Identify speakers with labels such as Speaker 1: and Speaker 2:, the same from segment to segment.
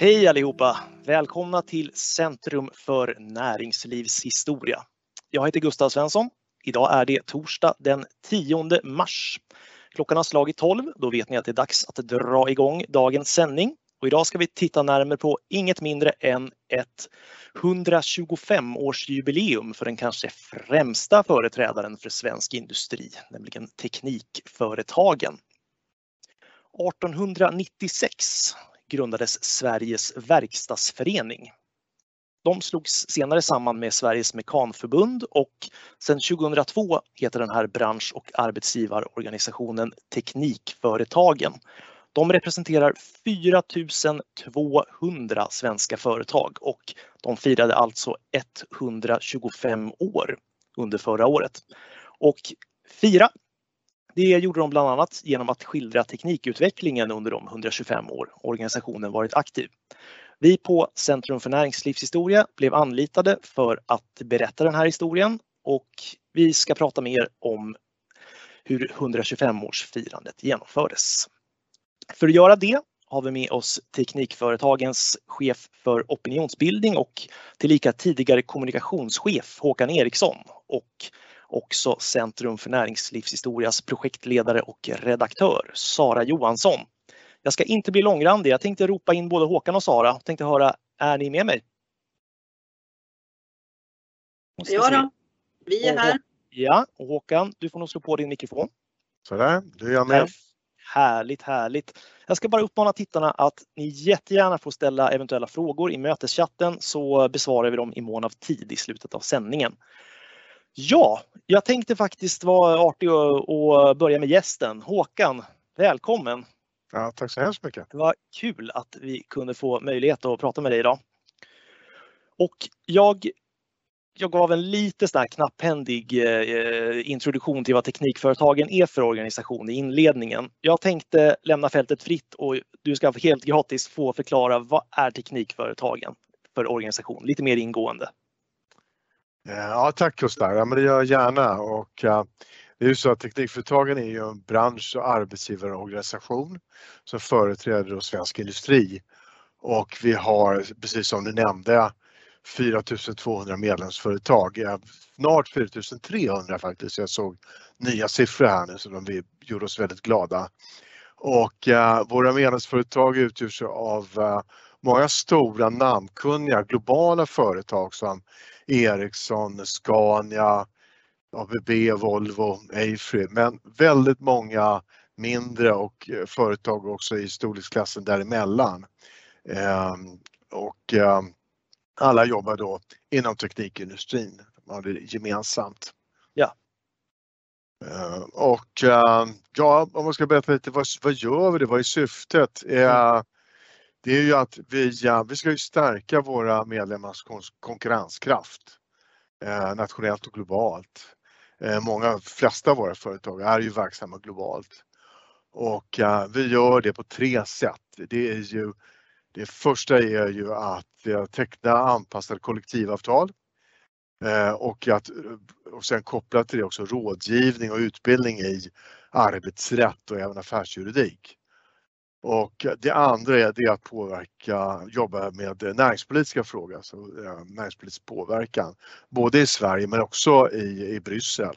Speaker 1: Hej allihopa! Välkomna till Centrum för näringslivshistoria. Jag heter Gustav Svensson. Idag är det torsdag den 10 mars. Klockan har slagit 12. Då vet ni att det är dags att dra igång dagens sändning. Och idag ska vi titta närmare på inget mindre än ett 125-årsjubileum för den kanske främsta företrädaren för svensk industri, nämligen teknikföretagen. 1896 grundades Sveriges verkstadsförening. De slogs senare samman med Sveriges Mekanförbund och sedan 2002 heter den här bransch och arbetsgivarorganisationen Teknikföretagen. De representerar 4200 svenska företag och de firade alltså 125 år under förra året. Och fira det gjorde de bland annat genom att skildra teknikutvecklingen under de 125 år organisationen varit aktiv. Vi på Centrum för näringslivshistoria blev anlitade för att berätta den här historien och vi ska prata mer om hur 125-årsfirandet genomfördes. För att göra det har vi med oss Teknikföretagens chef för opinionsbildning och tillika tidigare kommunikationschef Håkan Eriksson och också Centrum för näringslivshistorias projektledare och redaktör Sara Johansson. Jag ska inte bli långrandig. Jag tänkte ropa in både Håkan och Sara. Jag tänkte höra, är ni med mig?
Speaker 2: Ja då, vi är här.
Speaker 1: Ja, och Håkan, du får nog slå på din mikrofon.
Speaker 3: Sådär, du är jag med.
Speaker 1: Härligt, härligt. Jag ska bara uppmana tittarna att ni jättegärna får ställa eventuella frågor i möteschatten så besvarar vi dem i mån av tid i slutet av sändningen. Ja, jag tänkte faktiskt vara artig och börja med gästen. Håkan, välkommen!
Speaker 3: Ja, tack så hemskt mycket!
Speaker 1: Det var kul att vi kunde få möjlighet att prata med dig idag. Och jag, jag gav en lite sån knapphändig eh, introduktion till vad Teknikföretagen är för organisation i inledningen. Jag tänkte lämna fältet fritt och du ska helt gratis få förklara vad är Teknikföretagen för organisation, lite mer ingående.
Speaker 3: Eh, ja, tack Gustav, ja, men det gör jag gärna. Och, uh, det är ju så att Teknikföretagen är ju en bransch och arbetsgivarorganisation som företräder svensk industri. Och vi har, precis som du nämnde, 4200 medlemsföretag, snart 4300 faktiskt. Jag såg nya siffror här nu som vi gjorde oss väldigt glada. Och uh, våra medlemsföretag utgörs av uh, många stora namnkunniga globala företag som Ericsson, Scania, ABB, Volvo, Afry, men väldigt många mindre och eh, företag också i storleksklassen däremellan. Ehm, och ehm, alla jobbar då inom teknikindustrin, de har det gemensamt.
Speaker 1: Ja.
Speaker 3: Ehm, och ja, om man ska berätta lite, vad, vad gör vi det, vad är syftet? Mm det är ju att vi, vi ska ju stärka våra medlemmars konkurrenskraft eh, nationellt och globalt. Eh, många, flesta av våra företag är ju verksamma globalt och eh, vi gör det på tre sätt. Det är ju det första är ju att teckna anpassade kollektivavtal eh, och, att, och sen kopplat till det också rådgivning och utbildning i arbetsrätt och även affärsjuridik. Och det andra är det att påverka, jobba med näringspolitiska frågor, alltså eh, näringspolitisk påverkan, både i Sverige men också i, i Bryssel.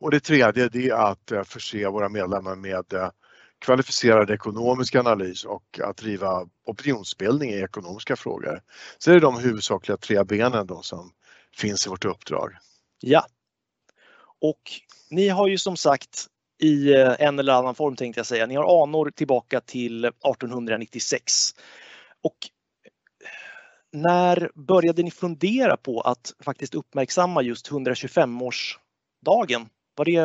Speaker 3: Och det tredje det är att eh, förse våra medlemmar med eh, kvalificerad ekonomisk analys och att driva opinionsbildning i ekonomiska frågor. Så det är de huvudsakliga tre benen då som finns i vårt uppdrag.
Speaker 1: Ja. Och ni har ju som sagt i eh, en eller annan form tänkte jag säga. Ni har anor tillbaka till 1896. Och eh, när började ni fundera på att faktiskt uppmärksamma just 125-årsdagen? Var det,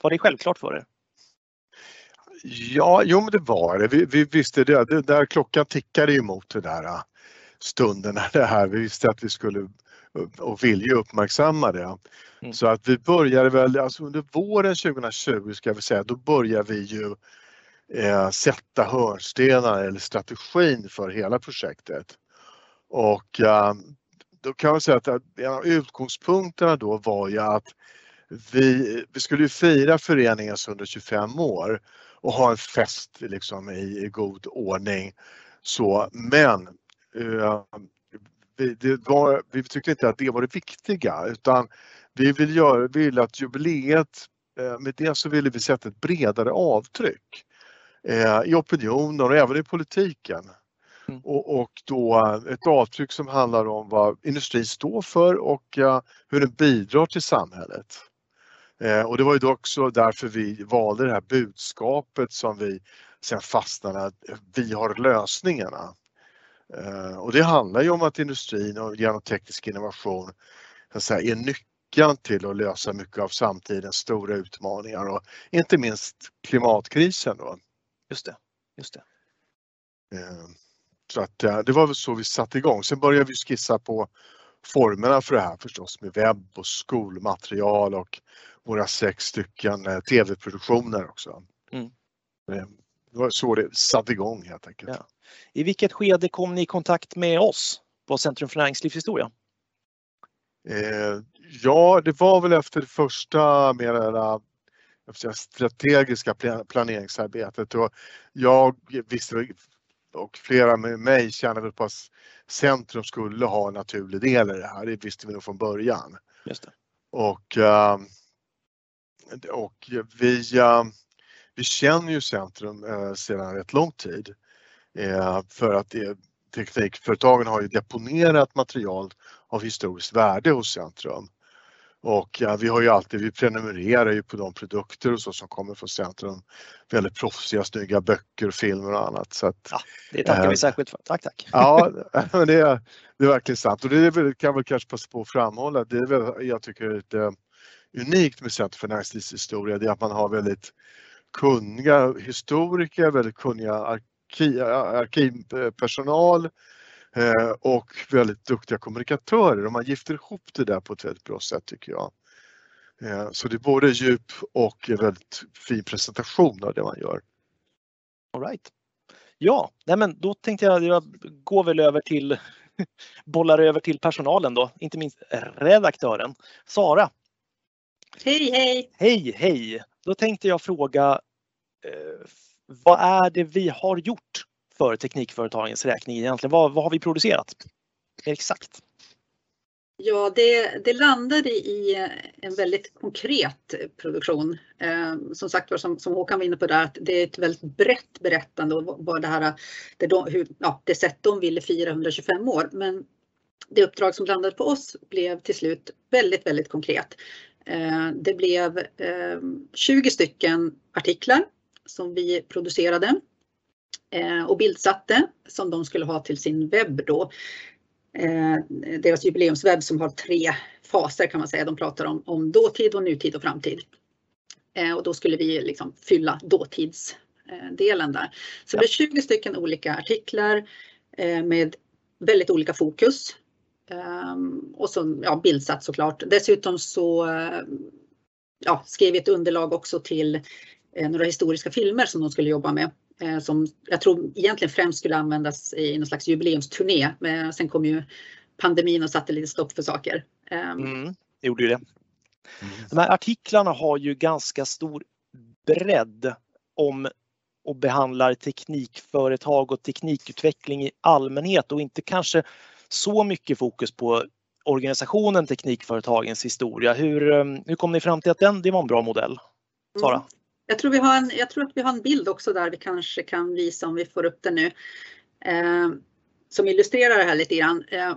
Speaker 1: var det självklart för er?
Speaker 3: Ja, jo men det var det. Vi, vi visste det. det. Där klockan tickade emot den där eh, stunden när det här. Vi visste att vi skulle och ville uppmärksamma det. Mm. Så att vi började väl, alltså under våren 2020 ska vi säga, då började vi ju eh, sätta hörnstenar eller strategin för hela projektet. Och eh, då kan man säga att en av utgångspunkterna då var ju att vi, vi skulle ju fira föreningens 125 år och ha en fest liksom i, i god ordning Så, men vi, var, vi tyckte inte att det var det viktiga utan vi vill, göra, vill att jubileet, med det så ville vi sätta ett bredare avtryck i opinionen och även i politiken. Mm. Och, och, då ett avtryck som handlar om vad industrin står för och hur den bidrar till samhället. Och det var ju också därför vi valde det här budskapet som vi sen fastnade att vi har lösningarna. Uh, och det handlar ju om att industrin och genom teknisk innovation så säga, är nyckeln till att lösa mycket av samtidens stora utmaningar och inte minst klimatkrisen. Då.
Speaker 1: Just det. Just det.
Speaker 3: Så att det var väl så vi satte igång. Sen började vi skissa på formerna för det här förstås med webb och skolmaterial och våra sex stycken eh, tv-produktioner också. Mm. Det var så det satte igång helt enkelt. Ja.
Speaker 1: I vilket skede kom ni i kontakt med oss på Centrum för näringslivshistoria?
Speaker 3: Eh, ja, det var väl efter det första mer strategiska planeringsarbetet och jag visste och flera med mig väl på att centrum skulle ha en naturlig del i det här. Det visste vi nog från början.
Speaker 1: Just det.
Speaker 3: Och, ehm, och vi, ehm, vi känner ju centrum eh, sedan rätt lång tid eh, för att det, teknikföretagen har ju deponerat material av historiskt värde hos centrum. Och ja, vi har ju alltid, vi prenumererar ju på de produkter och så som kommer från Centrum. Väldigt proffsiga, snygga böcker, filmer och annat. Så att,
Speaker 1: ja, det tackar äh, vi särskilt för. Tack, tack.
Speaker 3: Ja, det är, det är verkligen sant och det kan jag väl kanske passa på att framhålla. Det är väl, jag tycker är lite unikt med Centrum för näringslivshistoria, det är att man har väldigt kunniga historiker, väldigt kunniga arkiv, arkivpersonal Eh, och väldigt duktiga kommunikatörer och man gifter ihop det där på ett väldigt bra sätt tycker jag. Eh, så det är både djup och en väldigt fin presentation av det man gör.
Speaker 1: All right. Ja, nej men då tänkte jag, jag går väl över till, bollar över till personalen då, inte minst redaktören. Sara.
Speaker 2: Hej, hej!
Speaker 1: Hej, hej! Då tänkte jag fråga, eh, vad är det vi har gjort för teknikföretagens räkning egentligen? Vad, vad har vi producerat? Exakt.
Speaker 2: Ja, det, det landade i en väldigt konkret produktion. Eh, som sagt som, som Håkan var inne på där, att det är ett väldigt brett berättande och vad det här, det, de, hur, ja, det sätt de ville fira 125 år. Men det uppdrag som landade på oss blev till slut väldigt, väldigt konkret. Eh, det blev eh, 20 stycken artiklar som vi producerade eh, och bildsatte som de skulle ha till sin webb då. Deras jubileumswebb som har tre faser kan man säga. De pratar om, om dåtid och nutid och framtid. Och då skulle vi liksom fylla dåtidsdelen där. Så det blev 20 stycken olika artiklar med väldigt olika fokus. Och så ja, bildsatt såklart. Dessutom så ja, skrev vi ett underlag också till några historiska filmer som de skulle jobba med. Eh, som jag tror egentligen främst skulle användas i någon slags jubileumsturné. Men sen kom ju pandemin och satte lite stopp för saker.
Speaker 1: Ehm, mm, gjorde ju det. De här artiklarna har ju ganska stor bredd om och behandlar teknikföretag och teknikutveckling i allmänhet och inte kanske så mycket fokus på organisationen Teknikföretagens historia. Hur, ehm, hur kom ni fram till att den, det var en bra modell? Sara? Mm.
Speaker 2: Jag tror, vi har en, jag tror att vi har en bild också där vi kanske kan visa om vi får upp den nu. Eh, som illustrerar det här lite grann. Eh,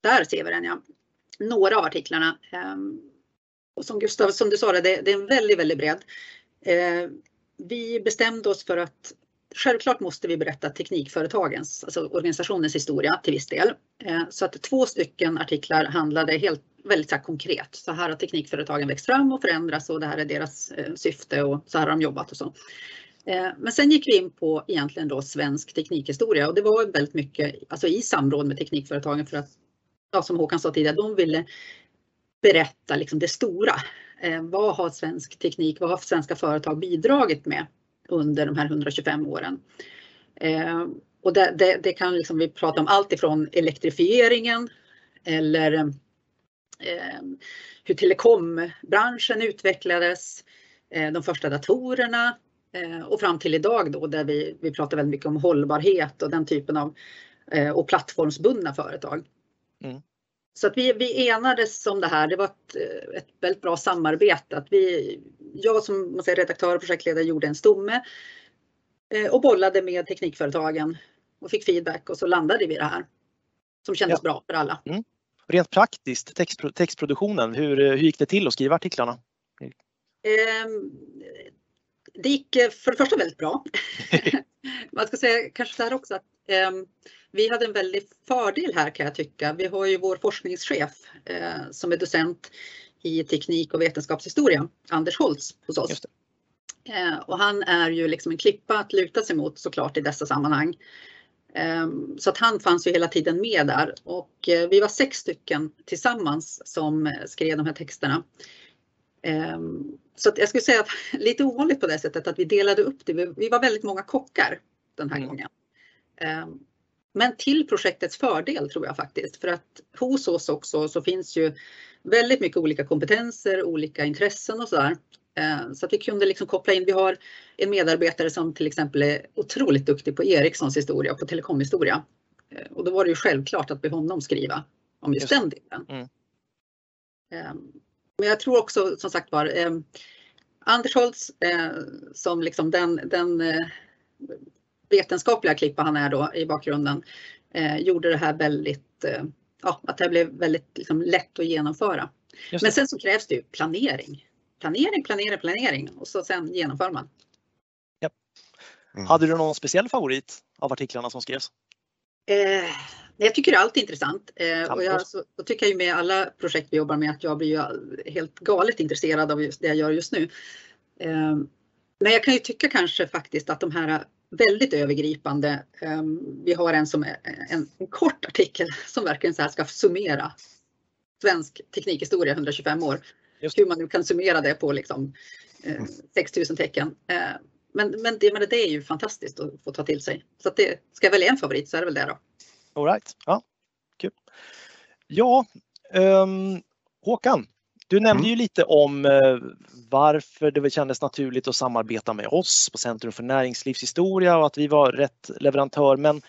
Speaker 2: där ser vi den ja. Några av artiklarna. Eh, och som Gustav, som du sa, det, det är en väldigt, väldigt bred. Eh, vi bestämde oss för att Självklart måste vi berätta teknikföretagens, alltså organisationens historia till viss del. Eh, så att två stycken artiklar handlade helt väldigt så konkret. Så här har teknikföretagen växt fram och förändrats och det här är deras eh, syfte och så här har de jobbat och så. Eh, men sen gick vi in på egentligen då svensk teknikhistoria och det var väldigt mycket alltså i samråd med teknikföretagen för att, ja, som Håkan sa tidigare, de ville berätta liksom det stora. Vad har svensk teknik, vad har svenska företag bidragit med under de här 125 åren? Eh, och det, det, det kan liksom vi prata om allt ifrån elektrifieringen eller eh, hur telekombranschen utvecklades, eh, de första datorerna, eh, och fram till idag då där vi, vi pratar väldigt mycket om hållbarhet och den typen av eh, och plattformsbundna företag. Mm. Så att vi, vi enades om det här. Det var ett, ett väldigt bra samarbete. Att vi, jag som man säger, redaktör och projektledare gjorde en stomme och bollade med teknikföretagen och fick feedback och så landade vi i det här. Som kändes ja. bra för alla. Mm.
Speaker 1: Rent praktiskt, text, textproduktionen, hur, hur gick det till att skriva artiklarna? Eh,
Speaker 2: det gick eh, för det första väldigt bra. Man ska säga kanske så här också att eh, vi hade en väldig fördel här kan jag tycka. Vi har ju vår forskningschef eh, som är docent i teknik och vetenskapshistoria, Anders Holtz hos oss. Eh, och han är ju liksom en klippa att luta sig mot såklart i dessa sammanhang. Ehm, så att han fanns ju hela tiden med där och eh, vi var sex stycken tillsammans som eh, skrev de här texterna. Ehm, så att jag skulle säga att lite ovanligt på det sättet att vi delade upp det. Vi var väldigt många kockar den här mm. gången. Men till projektets fördel tror jag faktiskt för att hos oss också så finns ju väldigt mycket olika kompetenser, olika intressen och sådär. Eh, så att vi kunde liksom koppla in, vi har en medarbetare som till exempel är otroligt duktig på Ericssons historia, på telekomhistoria. Eh, och då var det ju självklart att be honom skriva om just, just. den delen. Mm. Eh, men jag tror också som sagt var Anders Holtz som liksom den, den vetenskapliga klippa han är då i bakgrunden gjorde det här väldigt, ja att det blev väldigt liksom, lätt att genomföra. Men sen så krävs det ju planering planering, planering, planering och så sen genomför man.
Speaker 1: Ja. Mm. Hade du någon speciell favorit av artiklarna som skrevs?
Speaker 2: Eh, jag tycker allt är intressant eh, och jag, så, då tycker jag med alla projekt vi jobbar med att jag blir ju helt galet intresserad av just det jag gör just nu. Eh, men jag kan ju tycka kanske faktiskt att de här väldigt övergripande. Eh, vi har en som en, en, kort artikel som verkligen så här ska summera svensk teknikhistoria 125 år. Just. Hur man nu kan summera det på liksom, eh, 6000 tecken. Eh, men, men, det, men det är ju fantastiskt att få ta till sig. Så det, ska jag välja en favorit så är det väl det då.
Speaker 1: All right. ja, kul. Ja, um, Håkan, du nämnde mm. ju lite om uh, varför det kändes naturligt att samarbeta med oss på Centrum för näringslivshistoria och att vi var rätt leverantör. Men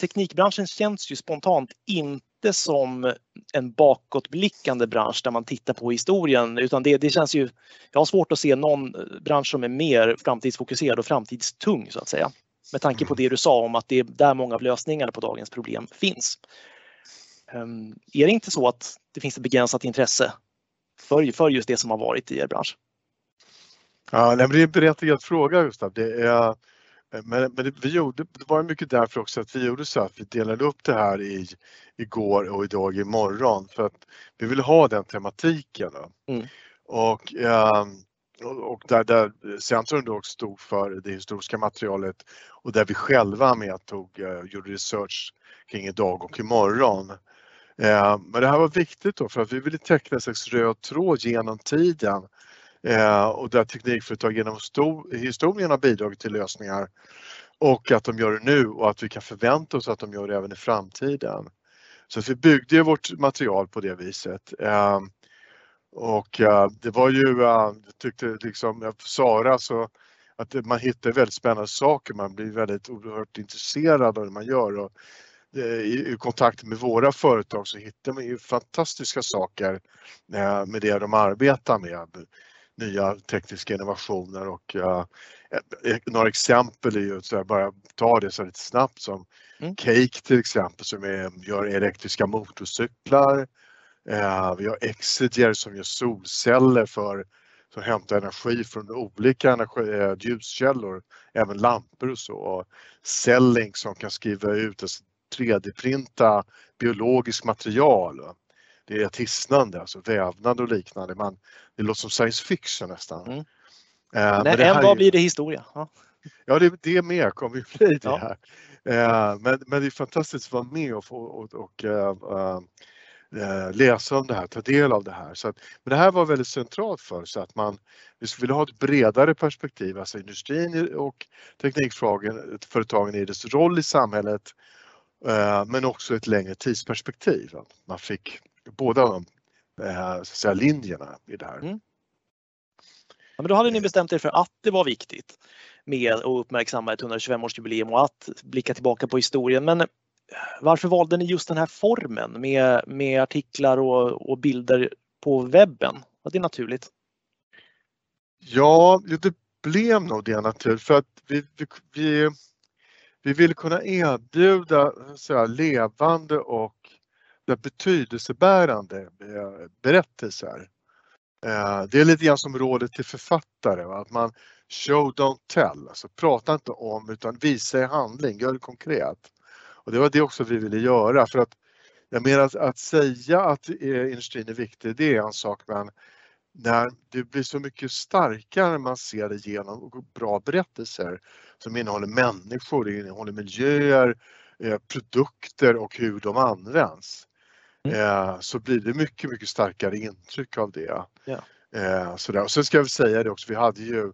Speaker 1: teknikbranschen känns ju spontant inte inte som en bakåtblickande bransch där man tittar på historien utan det, det känns ju, jag har svårt att se någon bransch som är mer framtidsfokuserad och framtidstung så att säga. Med tanke på det du sa om att det är där många av lösningarna på dagens problem finns. Ehm, är det inte så att det finns ett begränsat intresse för, för just det som har varit i er bransch?
Speaker 3: Ja, det är en berättigad fråga Gustav. Det är, Eh, men, men vi gjorde, det var mycket därför också att vi gjorde så att vi delade upp det här i igår och idag imorgon för att vi ville ha den tematiken. Mm. Och, ehm, och där, där Centrum då stod för det historiska materialet och där vi själva med tog, uh, gjorde research kring idag och imorgon. Eh, men det här var viktigt då för att vi ville teckna en slags röd tråd genom tiden eh, och där teknikföretag genom historien har bidragit till lösningar och att de gör det nu och att vi kan förvänta oss att de gör det även i framtiden. Så att vi byggde vårt material på det viset. Eh, och eh, det var ju, eh, jag tyckte liksom, Sara så att man hittar väldigt spännande saker, man blir väldigt oerhört intresserad av det man gör. Och, i, kontakt med våra företag så hittar man ju fantastiska saker med det de arbetar med nya tekniska innovationer och uh, några exempel är ju, så jag bara tar det så lite snabbt som mm. Cake till exempel som är, gör elektriska motorcyklar. Vi har Exiger som gör solceller för som hämtar energi från olika energi, ljuskällor, även lampor och så. Och Cellink som kan skriva ut, alltså 3D-printa biologiskt material det är ett hisnande, alltså vävnad och liknande. Man, det låter som science fiction nästan. Mm.
Speaker 1: Eh, Nej, en dag blir det historia. Ja,
Speaker 3: ja det, det med kommer ju bli det ja. här. Eh, men, men det är fantastiskt att vara med och, och, och uh, läsa om det här, ta del av det här. Så att, men det här var väldigt centralt för så att man vi ville ha ett bredare perspektiv, alltså industrin och teknikföretagen i dess roll i samhället men också ett längre tidsperspektiv. Man fick båda de eh, så säga, linjerna i det här. Mm.
Speaker 1: Ja, men då hade ni bestämt er för att det var viktigt med att uppmärksamma ett 125-årsjubileum och att blicka tillbaka på historien. Men varför valde ni just den här formen med, med artiklar och, och bilder på webben? Var det naturligt?
Speaker 3: Ja, det blev nog det naturligt för att vi, vi, vi, vi vill kunna erbjuda så här, levande och betydelsebärande eh, berättelser. Eh, det är lite grann som rådet till författare, att man show don't tell, alltså prata inte om utan visa i handling, gör det konkret. Och det var det också vi ville göra för att jag menar att, att säga att eh, industrin är viktig, det är en sak men när det blir så mycket starkare när man ser det genom bra berättelser som innehåller människor, innehåller miljöer, eh, produkter och hur de används. Mm. Eh, så blir det mycket, mycket starkare intryck av det. Ja. Eh, sådär. Och sen ska jag säga det också, vi hade ju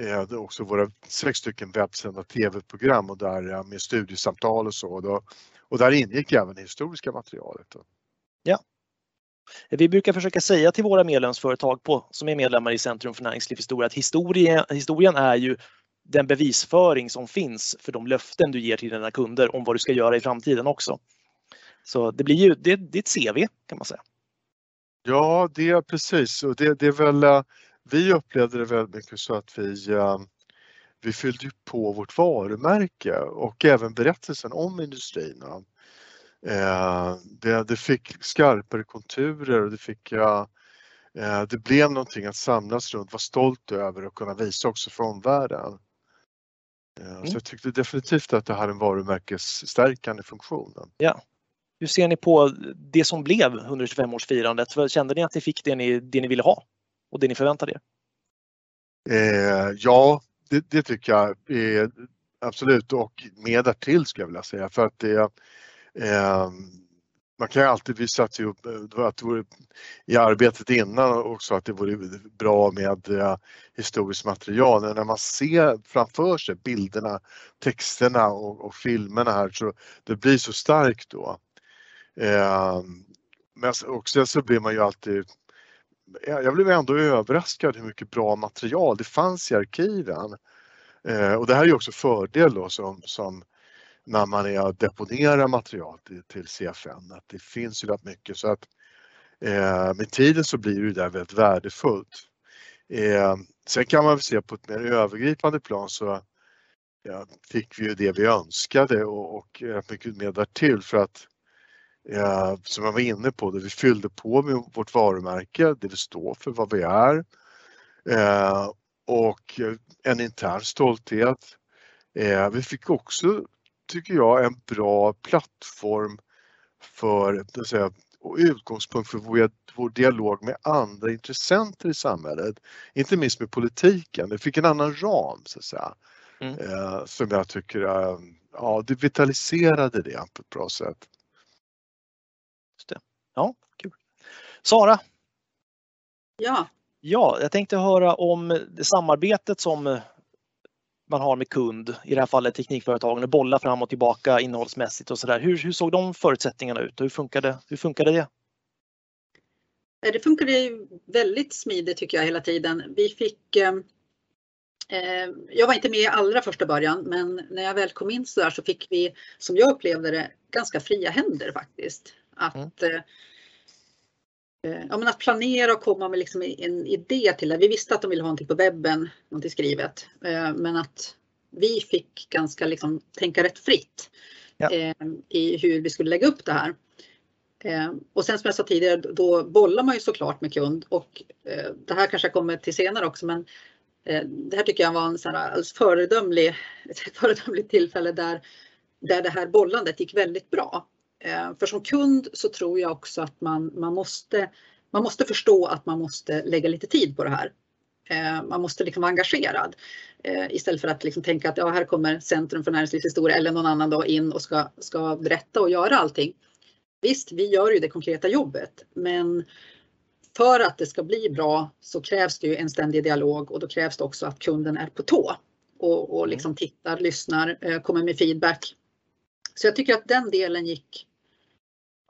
Speaker 3: eh, också våra sex stycken webbsända tv-program och där med studiesamtal och så. Och, då, och där ingick även det historiska materialet.
Speaker 1: Ja. Vi brukar försöka säga till våra medlemsföretag på, som är medlemmar i Centrum för näringslivshistoria att historien, historien är ju den bevisföring som finns för de löften du ger till dina kunder om vad du ska göra i framtiden också. Så det blir ju, det, det är ett CV kan man säga.
Speaker 3: Ja, det är precis och det, det är väl, eh, vi upplevde det väldigt mycket så att vi, eh, vi fyllde på vårt varumärke och även berättelsen om industrin. Eh, Eh, det, det fick skarpare konturer och det fick det blev någonting att samlas runt, vara stolt över och kunna visa också för omvärlden. Mm. Så jag tyckte definitivt att det hade en varumärkesstärkande funktion.
Speaker 1: Ja, hur ser ni på det som blev 125-årsfirandet? Kände ni att ni fick det ni, det ni ville ha och det ni förväntade er?
Speaker 3: Eh, ja, det, det, tycker jag eh, absolut och mer därtill skulle jag vilja säga för att det eh, man kan ju alltid, vi satte upp eh, att det vore, i arbetet innan också att det vore bra med eh, historiskt material. När man ser framför sig bilderna, texterna och, och filmerna här så det blir så starkt då. Eh, men också så blir man ju alltid jag blev ändå överraskad hur mycket bra material det fanns i arkiven. Eh, och det här är ju också fördel då som, som när man är deponerar material till, till CFN, att det finns ju rätt mycket så att eh, med tiden så blir det där väldigt värdefullt. Eh, sen kan man väl se på ett mer övergripande plan så ja, fick vi ju det vi önskade och, och eh, mycket mer därtill för att eh, som jag var inne på, det vi fyllde på med vårt varumärke, det vi står för, vad vi är. Eh, och en intern stolthet. Eh, vi fick också, tycker jag, en bra plattform för att säga, och utgångspunkt för vår, vår dialog med andra intressenter i samhället. Inte minst med politiken. Det fick en annan ram så att säga. Mm. Eh, som jag tycker, eh, ja det vitaliserade det på ett bra sätt.
Speaker 1: Ja, kul. Sara?
Speaker 2: Ja.
Speaker 1: Ja, jag tänkte höra om det samarbetet som man har med kund, i det här fallet teknikföretagen, och bolla fram och tillbaka innehållsmässigt och sådär. Hur, hur såg de förutsättningarna ut och hur funkade, hur funkade det?
Speaker 2: Det funkade väldigt smidigt tycker jag hela tiden. Vi fick eh, eh, jag var inte med i allra första början men när jag väl kom in så där så fick vi, som jag upplevde det, ganska fria händer faktiskt. Att, mm. Eh, eh, ja, men att planera och komma med liksom en idé till det. Vi visste att de ville ha någonting på webben, någonting skrivet. Eh, men att vi fick ganska liksom tänka rätt fritt ja. i hur vi skulle lägga upp det här. Och sen som jag sa tidigare, då bollar man ju såklart med kund och det här kanske jag kommer till senare också men det här tycker jag var en sån alldeles föredömlig, ett föredömligt tillfälle där, där det här bollandet gick väldigt bra. Eh, för som kund så tror jag också att man, man, måste, man måste förstå att man måste lägga lite tid på det här. Eh, man måste liksom vara engagerad eh, istället för att liksom tänka att ja, här kommer Centrum för näringslivshistoria eller någon annan då in och ska, ska berätta och göra allting. Visst, vi gör ju det konkreta jobbet, men för att det ska bli bra så krävs det ju en ständig dialog och då krävs det också att kunden är på tå och, och liksom tittar, lyssnar, kommer med feedback. Så jag tycker att den delen gick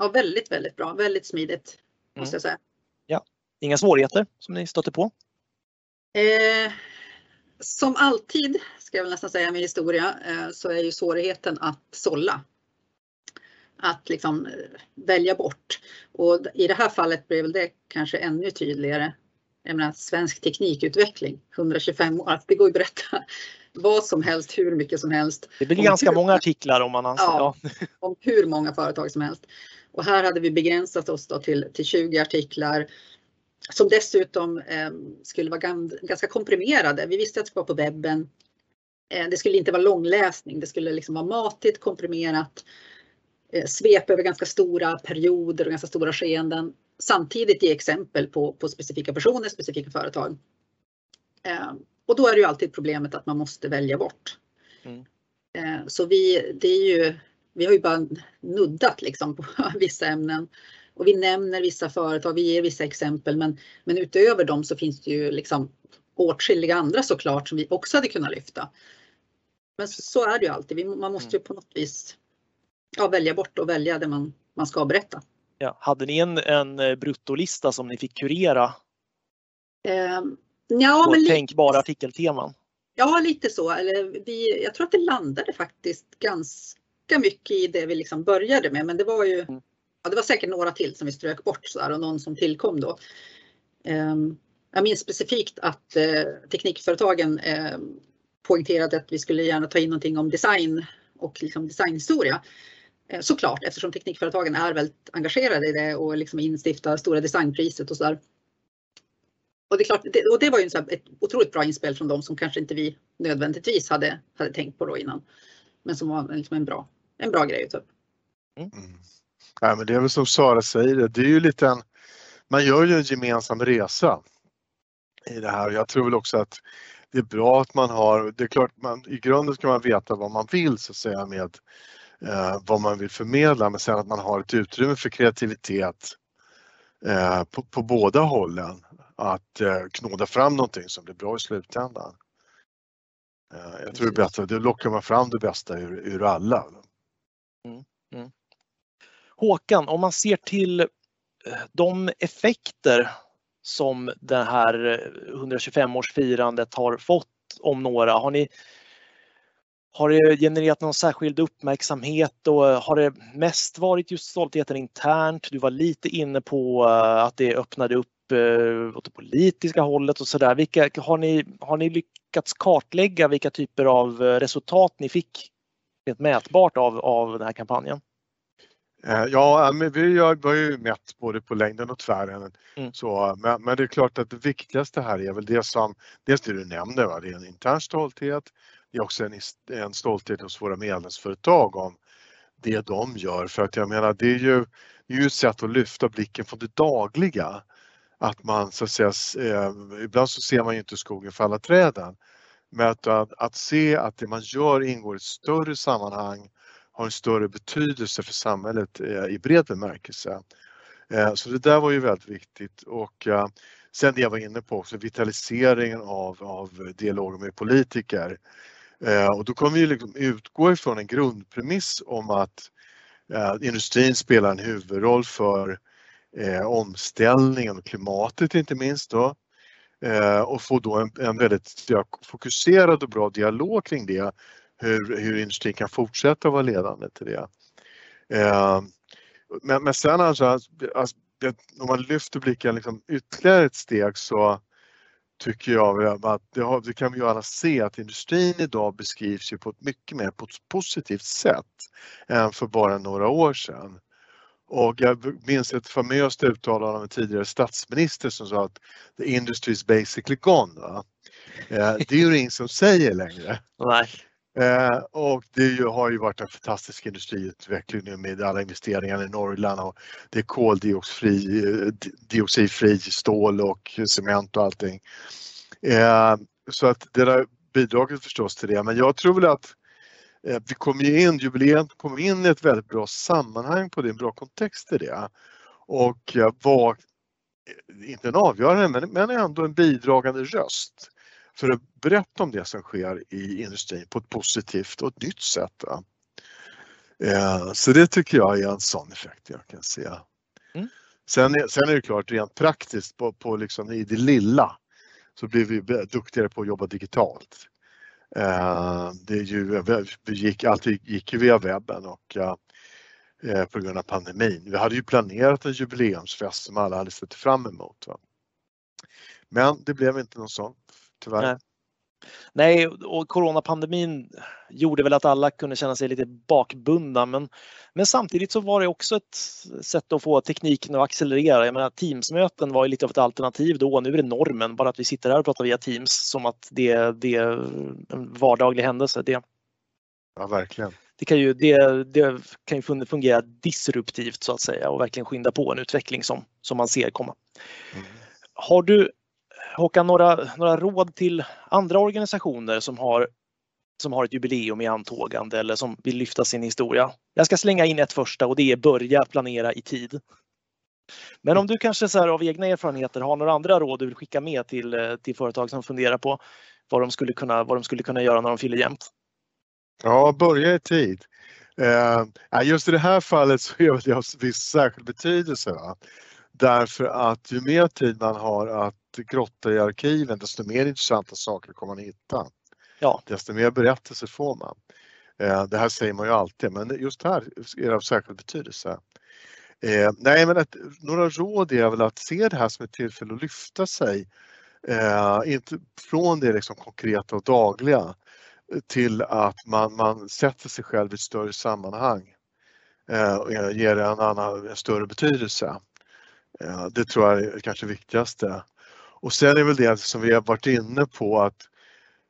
Speaker 2: Ja, väldigt, väldigt bra. Väldigt smidigt måste jag säga.
Speaker 1: Ja, inga svårigheter som ni stötte på?
Speaker 2: Eh, som alltid, ska jag väl nästan säga med historia, eh, så är ju svårigheten att sålla. Att liksom eh, välja bort. Och i det här fallet blev det kanske ännu tydligare. Jag menar svensk teknikutveckling, 125 år, det går ju att berätta vad som helst, hur mycket som helst.
Speaker 1: Det blir ganska hur, många artiklar om man anser.
Speaker 2: Ja, om hur många företag som helst. Och här hade vi begränsat oss till, till 20 artiklar som dessutom eh, skulle vara ganska komprimerade. Vi visste att det skulle vara på webben. Eh, det skulle inte vara långläsning, det skulle liksom vara matigt, komprimerat, eh, svep över ganska stora perioder och ganska stora skeenden. Samtidigt ge exempel på, på specifika personer, specifika företag. Eh, och då är det ju alltid problemet att man måste välja bort. Mm. Eh, så vi, det är ju, vi har ju bara nuddat liksom på vissa ämnen. Och vi nämner vissa företag, vi ger vissa exempel men, men utöver dem så finns det ju liksom åtskilliga andra såklart som vi också hade kunnat lyfta. Men så är det ju alltid, man måste ju på något vis ja, välja bort och välja det man, man ska berätta.
Speaker 1: Ja, hade ni en, en bruttolista som ni fick kurera?
Speaker 2: Eh, ja,
Speaker 1: på men tänkbara artikelteman?
Speaker 2: Ja, lite så. Eller vi, jag tror att det landade faktiskt ganska mycket i det vi liksom började med, men det var ju mm ja, det var säkert några till som vi strök bort så där, och någon som tillkom då. Ehm, jag minns specifikt att eh, teknikföretagen eh, poängterade att vi skulle gärna ta in någonting om design och liksom designhistoria. Eh, såklart eftersom teknikföretagen är väldigt engagerade i det och liksom instiftar stora designpriset och så där. Och det, är klart, det, och det var ju ett otroligt bra inspel från dem som kanske inte vi nödvändigtvis hade, hade tänkt på då innan. Men som var liksom en, bra, en bra grej att ta upp.
Speaker 3: Mm. Nej, men det är väl som Sara säger, det är ju lite en, man gör ju en gemensam resa i det här. Jag tror väl också att det är bra att man har, det är klart man, i grunden ska man veta vad man vill så att säga med eh, vad man vill förmedla men sen att man har ett utrymme för kreativitet eh, på, på, båda hållen. Att eh, knåda fram någonting som blir bra i slutändan. Eh, jag tror det är bättre, då lockar man fram det bästa ur, ur alla.
Speaker 1: Mm. Mm. Håkan, om man ser till eh, de effekter som det här eh, 125-årsfirandet har fått om några, har ni har det genererat någon särskild uppmärksamhet och eh, har det mest varit just stoltheten internt? Du var lite inne på att det öppnade upp åt det politiska hållet och sådär. Har, ni, har ni lyckats kartlägga vilka typer av resultat ni fick rent mätbart av, av den här kampanjen?
Speaker 3: Eh, ja, men vi har ju mätt både på längden och tvären. Mm. Så, men, men, det är klart att det viktigaste här är väl det som, dels det du nämnde, va? det är en intern stolthet. Det är också en, en stolthet hos våra medlemsföretag om det de gör. För att jag menar, det är ju, det är ju ett sätt att lyfta blicken från det dagliga. Att man så att säga, eh, ibland så ser man ju inte skogen för alla träden med att, att, se att det man gör ingår i ett större sammanhang har en större betydelse för samhället eh, i bred bemärkelse. Eh, så det där var ju väldigt viktigt och eh, sen det jag var inne på också, vitaliseringen av, av dialogen med politiker. Och då kommer vi liksom utgå ifrån en grundpremiss om att industrin spelar en huvudroll för omställningen och klimatet inte minst då. Eh, och få då en, en väldigt fokuserad och bra dialog kring det hur, hur industrin kan fortsätta vara ledande till det. Eh, men, men sen alltså, alltså om man lyfter blicken liksom ytterligare ett steg så tycker jag att det, har, det kan vi ju alla se att industrin idag beskrivs ju på ett mycket mer positivt sätt än för bara några år sedan. Och jag minns ett famöst uttalande av en tidigare statsminister som sa att the industry is basically gone. Va? Eh, det är ju ingen som säger längre.
Speaker 1: Nej.
Speaker 3: Eh, och det har ju varit en fantastisk industriutveckling nu med alla investeringar i Norrland och det är koldioxidfri stål och cement och allting. Eh, så att det har bidragit förstås till det men jag tror väl att vi kommer in, jubileet kommer in i ett väldigt bra sammanhang på det, en bra kontext i det. Och var, inte en avgörande men, men ändå en bidragande röst för att berätta om det som sker i industrin på ett positivt och ett nytt sätt. Eh, så det tycker jag är en sån effekt jag kan se. Mm. Sen, är, sen är det klart rent praktiskt på, på liksom i det lilla så blev vi duktigare på att jobba digitalt. Eh, det är ju, vi gick, allt gick ju via webben och eh, eh, på grund av pandemin. Vi hade ju planerat en jubileumsfest som alla hade sett fram emot. Va? Men det blev inte någon sån, tyvärr.
Speaker 1: Nej. Och coronapandemin gjorde väl att alla kunde känna sig lite bakbundna men, men samtidigt så var det också ett sätt att få tekniken att accelerera. Jag menar Teamsmöten var ju lite av ett alternativ då, nu är det normen. Bara att vi sitter här och pratar via Teams som att det, det är en vardaglig händelse. Det,
Speaker 3: ja, verkligen.
Speaker 1: Det kan, ju, det, det kan ju fungera disruptivt så att säga och verkligen skynda på en utveckling som, som man ser komma. Mm. Har du Håkan, några, några råd till andra organisationer som har, som har ett jubileum i antågande eller som vill lyfta sin historia? Jag ska slänga in ett första och det är börja planera i tid. Men om du kanske så här, av egna erfarenheter har några andra råd du vill skicka med till, till företag som funderar på vad de skulle kunna, vad de skulle kunna göra när de fyller jämnt?
Speaker 3: Ja, börja i tid. Eh, just i det här fallet så är det av viss särskild betydelse. Va? Därför att ju mer tid man har att grotta i arkiven desto mer intressanta saker kommer man hitta. Ja. Desto mer berättelser får man. Eh, det här säger man ju alltid men just här är det av särskild betydelse. Eh, nej men ett, några råd är väl att se det här som ett tillfälle att lyfta sig. Eh, inte från det liksom konkreta och dagliga till att man, man sätter sig själv i ett större sammanhang och ger det en, annan, en större betydelse. Det tror jag är kanske viktigaste. Och sen är väl det som vi har varit inne på att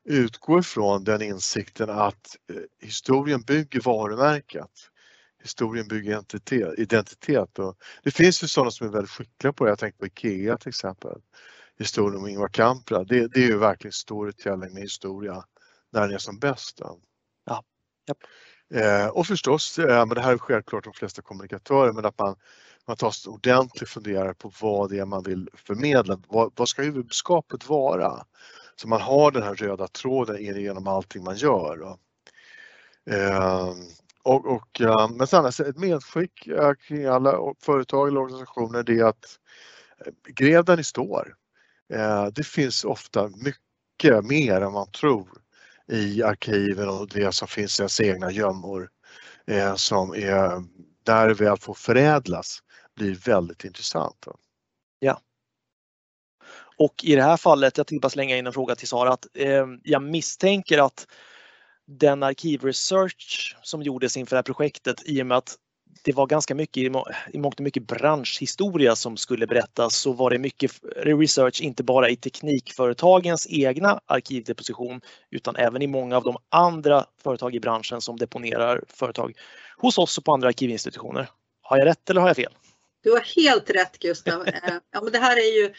Speaker 3: utgå ifrån den insikten att eh, historien bygger varumärket. Historien bygger identitet. och det finns ju sådana som är väldigt skickliga på det. Jag tänkte på IKEA till exempel. Historien om Ingvar Kamprad. Det, det är ju verkligen storytelling med historia när den är som bäst.
Speaker 1: Ja. Yep.
Speaker 3: Eh, och förstås, eh, men det här är självklart de flesta kommunikatörer, men att man man tar en ordentlig funderare på vad det är man vill förmedla. Vad, vad ska huvudskapet vara? Så man har den här röda tråden genom allting man gör. Och, eh, och, och, men sen alltså ett medskick eh, kring alla företag eller organisationer det är att eh, gräv där ni står. Eh, det finns ofta mycket mer än man tror i arkiven och det som finns i ens egna gömmor som är där väl får förädlas blir väldigt intressant.
Speaker 1: Ja. Och i det här fallet, jag tänkte bara slänga in en fråga till Sara, att eh, jag misstänker att den arkivresearch som gjordes inför det här projektet i och med att det var ganska mycket i mångt och mycket branschhistoria som skulle berättas så var det mycket research inte bara i teknikföretagens egna arkivdeposition utan även i många av de andra företag i branschen som deponerar företag hos oss och på andra arkivinstitutioner. Har jag rätt eller har jag fel?
Speaker 2: Du har helt rätt Gustav. Eh, ja, men det här är ju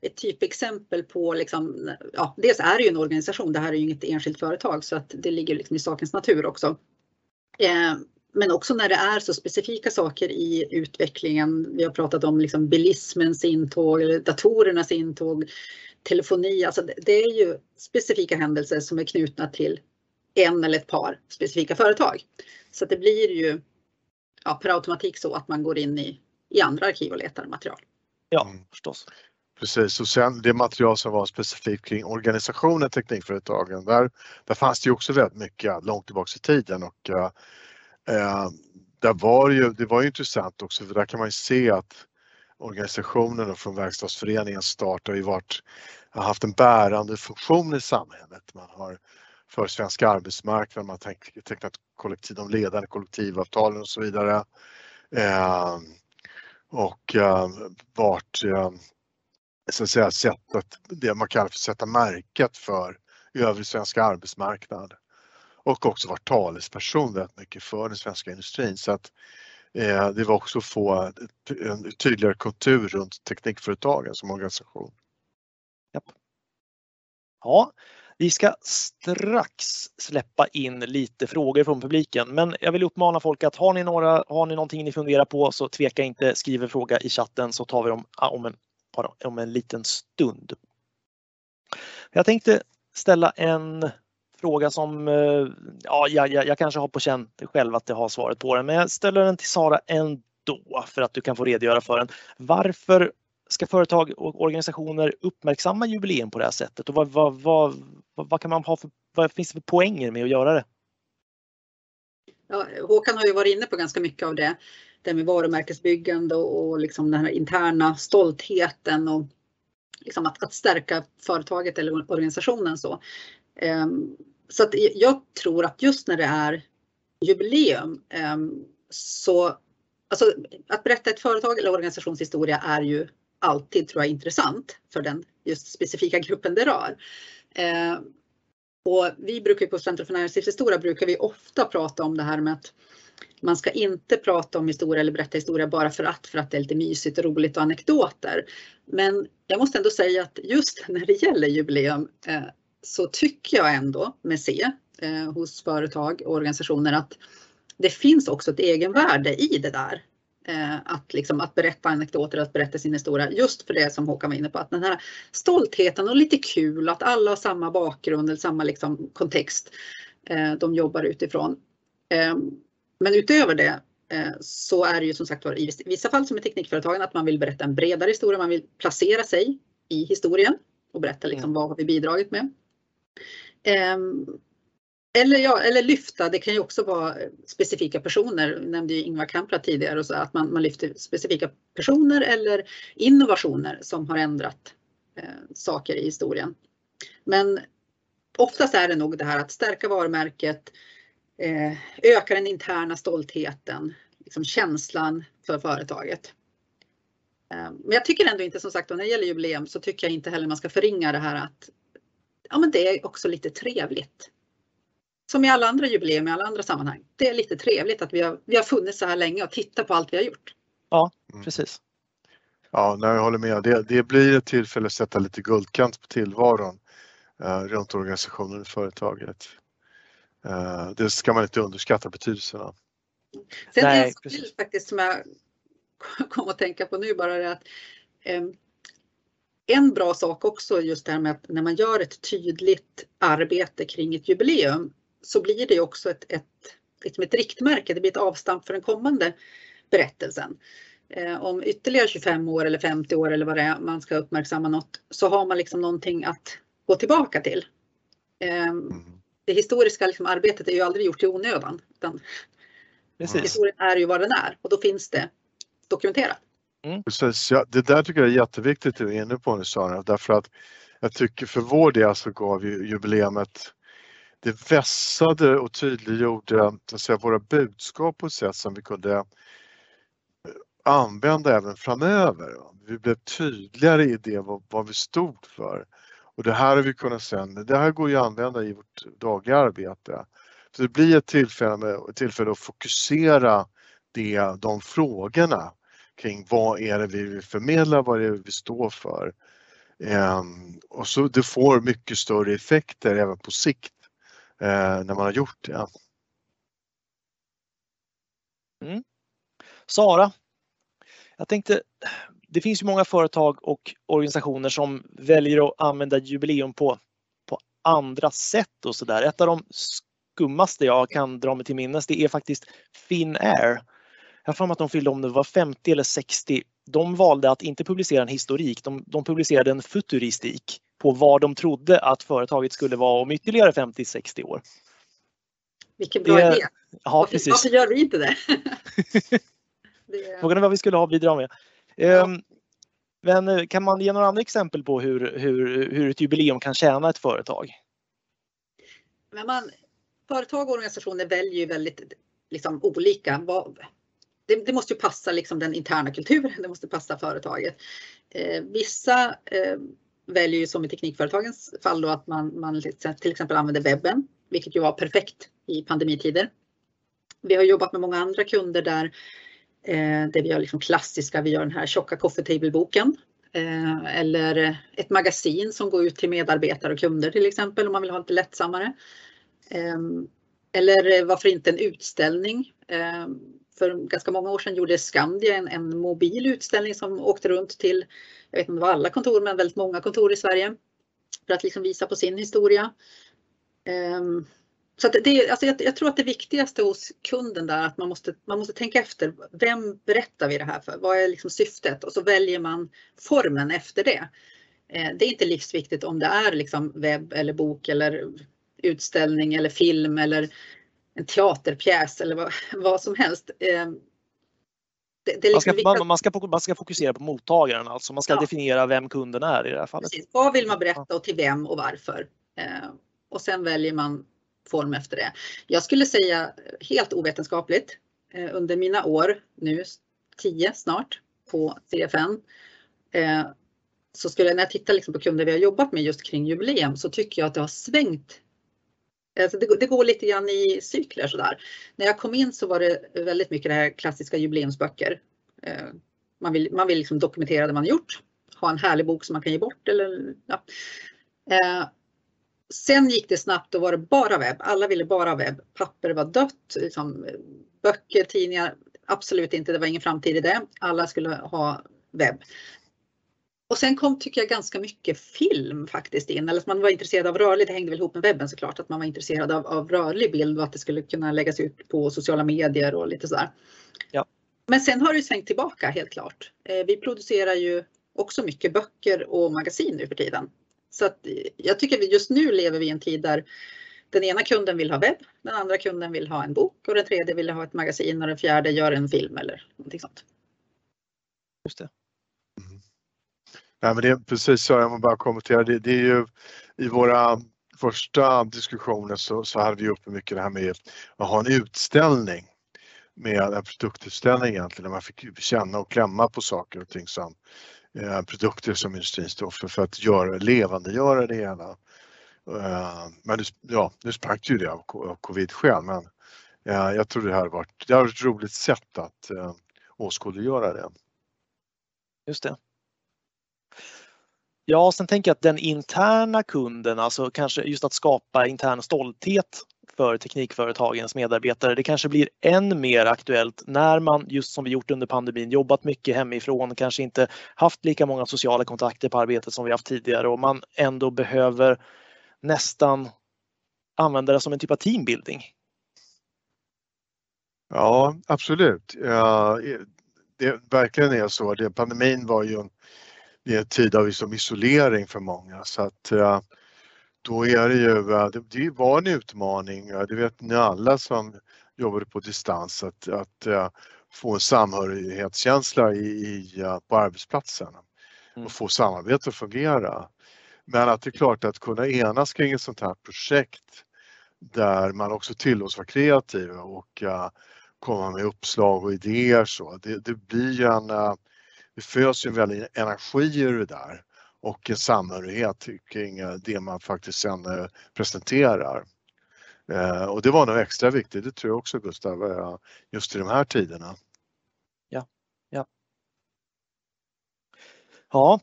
Speaker 2: ett typexempel på, liksom, ja, dels är det ju en organisation, det här är ju inget enskilt företag så att det ligger liksom i sakens natur också. Eh, men också när det är så specifika saker i utvecklingen. Vi har pratat om liksom bilismens intåg, datorernas intåg, telefoni. Alltså det är ju specifika händelser som är knutna till en eller ett par specifika företag. Så det blir ju ja, per automatik så att man går in i i andra arkiv och letar material.
Speaker 1: Ja, mm. förstås.
Speaker 3: Precis och sen det material som var specifikt kring organisationen Teknikföretagen där, där fanns det ju också väldigt mycket långt tillbaks i tiden och eh, där var ju, det var ju intressant också för där kan man ju se att organisationen från Verkstadsföreningens start har ju varit, har haft en bärande funktion i samhället. Man har för svenska arbetsmarknaden, man har tecknat kollektiv, de ledande kollektivavtalen och så vidare. Eh, och eh, vart eh, så att säga sättet, det man kallar för sätta märket för övrig svenska arbetsmarknad. Och också varit talesperson väldigt mycket för den svenska industrin. Så att eh, det var också att få en tydligare kultur runt teknikföretagen som organisation.
Speaker 1: Japp. Ja, vi ska strax släppa in lite frågor från publiken, men jag vill uppmana folk att har ni, några, har ni någonting ni funderar på så tveka inte, skriv en fråga i chatten så tar vi dem om en, om en liten stund. Jag tänkte ställa en fråga som eh, ja, jag, jag kanske har på känn själv att jag har svaret på den, men jag ställer den till Sara ändå för att du kan få redogöra för den. Varför ska företag och organisationer uppmärksamma jubileum på det här sättet och vad, vad, vad, vad kan man ha för, vad finns det för poänger med att göra det?
Speaker 2: Ja, Håkan har ju varit inne på ganska mycket av det. Det med varumärkesbyggande och, och liksom den här interna stoltheten och liksom att, att stärka företaget eller organisationen. Så, um, så att jag tror att just när det är jubileum um, så alltså, att berätta ett företag eller organisationshistoria är ju alltid tror jag intressant för den just specifika gruppen det rör. Eh, och vi brukar på Center för näringslivshistoria brukar vi ofta prata om det här med att man ska inte prata om historia eller berätta historia bara för att, för att det är lite mysigt och roligt och anekdoter. Men jag måste ändå säga att just när det gäller jubileum eh, så tycker jag ändå med C eh, hos företag och organisationer att det finns också ett egenvärde i det där. Eh, att, liksom, att berätta anekdoter, att berätta sin historia. Just för det som Håkan var inne på, att den här stoltheten och lite kul att alla har samma bakgrund eller samma liksom, kontext eh, de jobbar utifrån. Eh, men utöver det så är det ju som sagt var i vissa fall som i Teknikföretagen att man vill berätta en bredare historia, man vill placera sig i historien och berätta liksom, vad har vi bidragit med. Eller, ja, eller lyfta, det kan ju också vara specifika personer, jag nämnde ju Ingvar Kamprad tidigare, och så att man, man lyfter specifika personer eller innovationer som har ändrat eh, saker i historien. Men oftast är det nog det här att stärka varumärket, eh, öka den interna stoltheten, liksom känslan för företaget. Eh, men jag tycker ändå inte som sagt när det gäller jubileum så tycker jag inte heller man ska förringa det här att ja, men det är också lite trevligt som i alla andra jubileum i alla andra sammanhang. Det är lite trevligt att vi har, vi har funnits så här länge och tittat på allt vi har gjort.
Speaker 1: Ja, mm. precis.
Speaker 3: Ja, nej, jag håller med. Det, det blir ett tillfälle att sätta lite guldkant på tillvaron eh, runt organisationen och företaget. Eh, det ska man inte underskatta betydelsen av.
Speaker 2: Sen Nej, en skill faktiskt som jag kom att tänka på nu bara är att eh, en bra sak också just det här med att när man gör ett tydligt arbete kring ett jubileum så blir det också ett, ett, liksom ett riktmärke, det blir ett avstamp för den kommande berättelsen. Eh, om ytterligare 25 år eller 50 år eller vad det är man ska uppmärksamma något så har man liksom någonting att gå tillbaka till. Eh, det historiska liksom arbetet är ju aldrig gjort i onödan. Utan Historien är ju vad den är och då finns det dokumenterat.
Speaker 3: Mm. Precis, ja, det där tycker jag är jätteviktigt du är inne på nu Sara, därför att jag tycker för vår del så gav ju jubileumet det vässade och tydliggjorde så säga, våra budskap på ett sätt som vi kunde eh, använda även framöver. Vi blev tydligare i det vad, vad vi stod för. Och det här har vi kunnat sen, det här går ju att använda i vårt dagliga arbete. Så det blir ett tillfälle, ett tillfälle att fokusera det, de frågorna kring vad är det vi vill förmedla, vad är det vi står för. Um, och så det får mycket större effekter även på sikt Eh, när man har gjort det.
Speaker 1: Mm. Sara, jag tänkte, det finns ju många företag och organisationer som väljer att använda jubileum på, på andra sätt och sådär. Ett av de skummaste jag kan dra mig till minnes det är faktiskt Finnair. Jag har för mig att de fyllde om det var 50 eller 60. De valde att inte publicera en historik, de, de publicerade en futuristik på vad de trodde att företaget skulle vara om ytterligare 50-60 år.
Speaker 2: Vilken bra det, idé!
Speaker 1: Ja, varför, precis.
Speaker 2: varför gör vi inte det?
Speaker 1: det... Frågan är vad vi skulle ha att bidra med. Ja. Um, men eh, kan man ge några andra exempel på hur, hur, hur ett jubileum kan tjäna ett företag?
Speaker 2: Men man, företag och organisationer väljer ju väldigt liksom, olika. Det, det, måste ju passa liksom den interna kulturen, det måste passa företaget. Eh, vissa eh, väljer ju som i teknikföretagens fall då att man, man till exempel använder webben, vilket ju var perfekt i pandemitider. Vi har jobbat med många andra kunder där, eh, där vi gör liksom klassiska, vi gör den här tjocka coffee table-boken eh, eller ett magasin som går ut till medarbetare och kunder till exempel om man vill ha lite lättsammare. Eh, eller varför inte en utställning eh, för ganska många år sedan gjorde Skandia en, en mobil utställning som åkte runt till, jag vet inte om det var alla kontor, men väldigt många kontor i Sverige för att liksom visa på sin historia. Um, så det, alltså jag, jag, tror att det viktigaste hos kunden där är att man måste, man måste tänka efter. Vem berättar vi det här för? Vad är liksom syftet? Och så väljer man formen efter det. Eh, det är inte livsviktigt om det är liksom webb eller bok eller utställning eller film eller en teaterpjäs eller vad, vad som helst. Eh,
Speaker 1: det, det liksom man, ska, man, man, ska, man, ska, fokusera på mottagaren, alltså man ska ja. definiera vem kunden är i det här fallet. Precis.
Speaker 2: Vad vill man berätta och till vem och varför? Eh, och sen väljer man form efter det. Jag skulle säga helt ovetenskapligt eh, under mina år nu, tio snart, på CFN. Eh, så skulle, när jag tittar liksom på kunder vi har jobbat med just kring jubileum så tycker jag att det har svängt. Alltså det, det går lite grann i cykler sådär. När jag kom in så var det väldigt mycket det här klassiska jubileumsböcker. Eh, man vill, man vill liksom dokumentera det man gjort, ha en härlig bok som man kan ge bort eller ja. Eh, sen gick det snabbt och var det bara webb. Alla ville bara webb. Papper var dött. Liksom, böcker, tidningar, absolut inte. Det var ingen framtid i det. Alla skulle ha webb. Och sen kom, tycker jag, ganska mycket film faktiskt in. Eller att man var intresserad av rörlig, det hängde väl ihop med webben såklart, att man var intresserad av, av rörlig bild och att det skulle kunna läggas ut på sociala medier och lite sådär.
Speaker 1: Ja.
Speaker 2: Men sen har det svängt tillbaka helt klart. Eh, vi producerar ju också mycket böcker och magasin nu för tiden. Så att jag tycker att just nu lever vi i en tid där den ena kunden vill ha webb, den andra kunden vill ha en bok och den tredje vill ha ett magasin och den fjärde gör en film eller någonting sånt.
Speaker 1: Just det.
Speaker 3: Nej, men det är precis så, jag bara kommentera det. Det är ju i våra första diskussioner så, så hade vi uppe mycket det här med att ha en utställning med en produktutställning egentligen där man fick känna och klämma på saker och ting som Eh, produkter som industrin står för, för att göra, levandegöra det hela. Eh, men ja, nu sprack ju det av covid-skäl men eh, jag tror det här varit, det har varit ett roligt sätt att eh, åskådliggöra det.
Speaker 1: Just det. Ja, sen tänker jag att den interna kunden, alltså kanske just att skapa intern stolthet för teknikföretagens medarbetare. Det kanske blir än mer aktuellt när man, just som vi gjort under pandemin, jobbat mycket hemifrån, kanske inte haft lika många sociala kontakter på arbetet som vi haft tidigare och man ändå behöver nästan använda det som en typ av teambuilding.
Speaker 3: Ja, absolut. Ja, det verkligen är så. Det, pandemin var ju en, en tid av liksom isolering för många så att då är det ju, det var en utmaning, det vet ni alla som jobbade på distans, att, att få en samhörighetskänsla i, i, på arbetsplatsen mm. och få samarbetet att fungera. Men att det är klart att kunna enas kring ett sånt här projekt där man också tillåts vara kreativ och komma med uppslag och idéer så. Det, det blir en, det föds ju en väldig energi ur det där och en samhörighet kring eh, det man faktiskt sen eh, presenterar. Eh, och det var nog extra viktigt, det tror jag också Gustav, just i de här tiderna.
Speaker 1: Ja, ja. Ja,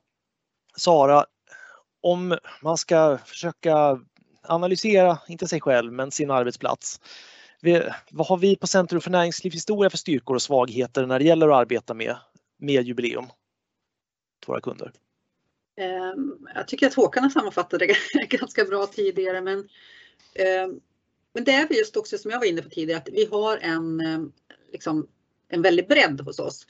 Speaker 1: Sara, om man ska försöka analysera, inte sig själv, men sin arbetsplats. Vad har vi på Centrum för näringslivshistoria för styrkor och svagheter när det gäller att arbeta med, med jubileum? till Våra kunder.
Speaker 2: Ehm, jag tycker att Håkan har sammanfattat det ganska bra tidigare men, ehm, men det är just också som jag var inne på tidigare att vi har en, ehm, liksom, en väldig bredd hos oss.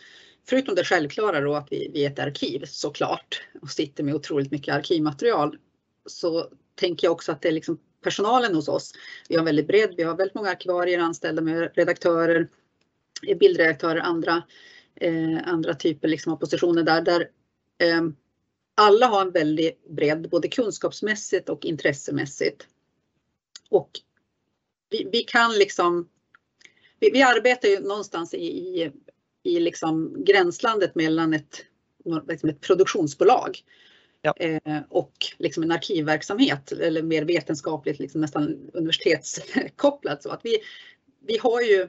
Speaker 2: Förutom det självklara då att vi, vi är ett arkiv såklart och sitter med otroligt mycket arkivmaterial så tänker jag också att det är liksom personalen hos oss. Vi har en väldigt bredd, vi har väldigt många arkivarier anställda med redaktörer, bildredaktörer, andra, eh, andra typer liksom av positioner där, där eh, alla har en väldig bredd, både kunskapsmässigt och intressemässigt. Och vi, vi kan liksom, vi, vi, arbetar ju någonstans i, i, i liksom gränslandet mellan ett, liksom ett produktionsbolag ja. eh, och liksom en arkivverksamhet eller mer vetenskapligt, liksom nästan universitetskopplat. Så att vi, vi har ju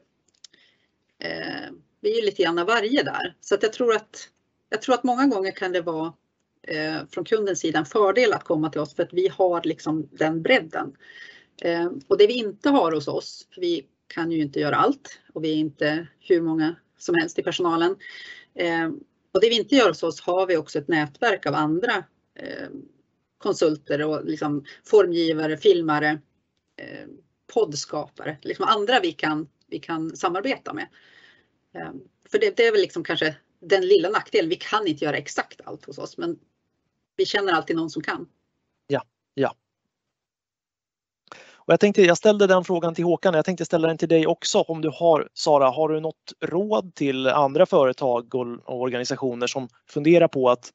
Speaker 2: eh, vi är lite grann av varje där. Så att jag tror att jag tror att många gånger kan det vara eh, från kundens sida en fördel att komma till oss för att vi har liksom den bredden. Eh, och det vi inte har hos oss, för vi kan ju inte göra allt och vi är inte hur många som helst i personalen. Eh, och det vi inte gör hos oss har vi också ett nätverk av andra eh, konsulter och liksom formgivare, filmare, eh, poddskapare, liksom andra vi kan, vi kan samarbeta med. Ehm, för det, det är väl liksom kanske den lilla nackdelen, vi kan inte göra exakt allt hos oss men vi känner alltid någon som kan.
Speaker 1: Ja, ja. Och jag, tänkte, jag ställde den frågan till Håkan, jag tänkte ställa den till dig också om du har, Sara, har du något råd till andra företag och, och organisationer som funderar på att,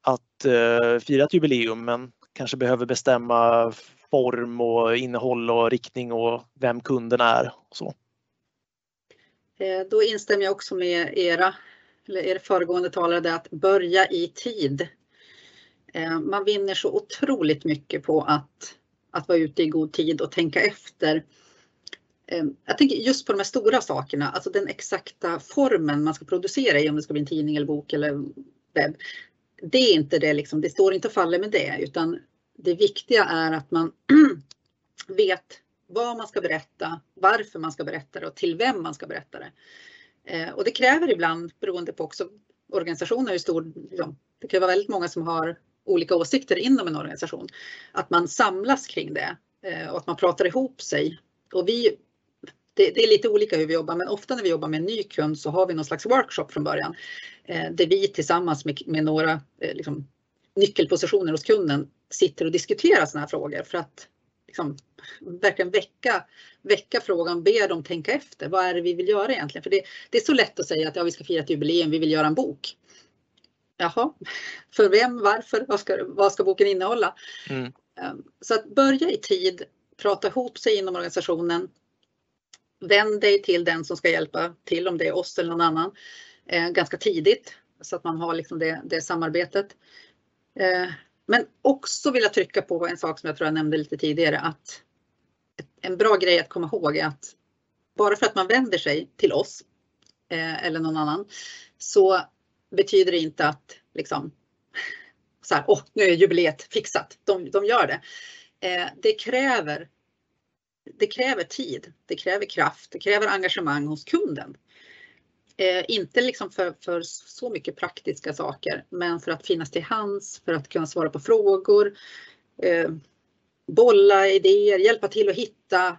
Speaker 1: att uh, fira ett jubileum men kanske behöver bestämma form och innehåll och riktning och vem kunden är. Och så.
Speaker 2: Eh, då instämmer jag också med era, eller er föregående talare, där att börja i tid. Eh, man vinner så otroligt mycket på att, att vara ute i god tid och tänka efter. Eh, jag tänker just på de här stora sakerna, alltså den exakta formen man ska producera i, om det ska bli en tidning eller bok eller webb. Det är inte det, liksom, det står inte och faller med det, utan det viktiga är att man vet vad man ska berätta, varför man ska berätta det och till vem man ska berätta det. Eh, och det kräver ibland, beroende på också organisationen, hur stor, liksom, det kan vara väldigt många som har olika åsikter inom en organisation, att man samlas kring det eh, och att man pratar ihop sig. Och vi, det, det, är lite olika hur vi jobbar, men ofta när vi jobbar med en ny kund så har vi någon slags workshop från början eh, där vi tillsammans med, med några eh, liksom, nyckelpositioner hos kunden sitter och diskuterar sådana här frågor för att liksom, verkligen väcka, väcka frågan, be dem tänka efter. Vad är det vi vill göra egentligen? För det, det är så lätt att säga att ja, vi ska fira ett jubileum, vi vill göra en bok. Jaha, för vem, varför, vad ska, vad ska boken innehålla? Mm. Ehm, så att börja i tid, prata ihop sig inom organisationen. Vänd dig till den som ska hjälpa till, om det är oss eller någon annan, eh, ganska tidigt så att man har liksom det, det samarbetet. Men också vill jag trycka på en sak som jag tror jag nämnde lite tidigare att en bra grej att komma ihåg är att bara för att man vänder sig till oss eh, eller någon annan så betyder det inte att liksom så här, åh, nu är jubileet fixat. De, de gör det. Eh, det kräver det kräver tid, det kräver kraft, det kräver engagemang hos kunden. Eh, inte liksom för, för så mycket praktiska saker, men för att finnas till hands, för att kunna svara på frågor, eh, bolla idéer, hjälpa till att hitta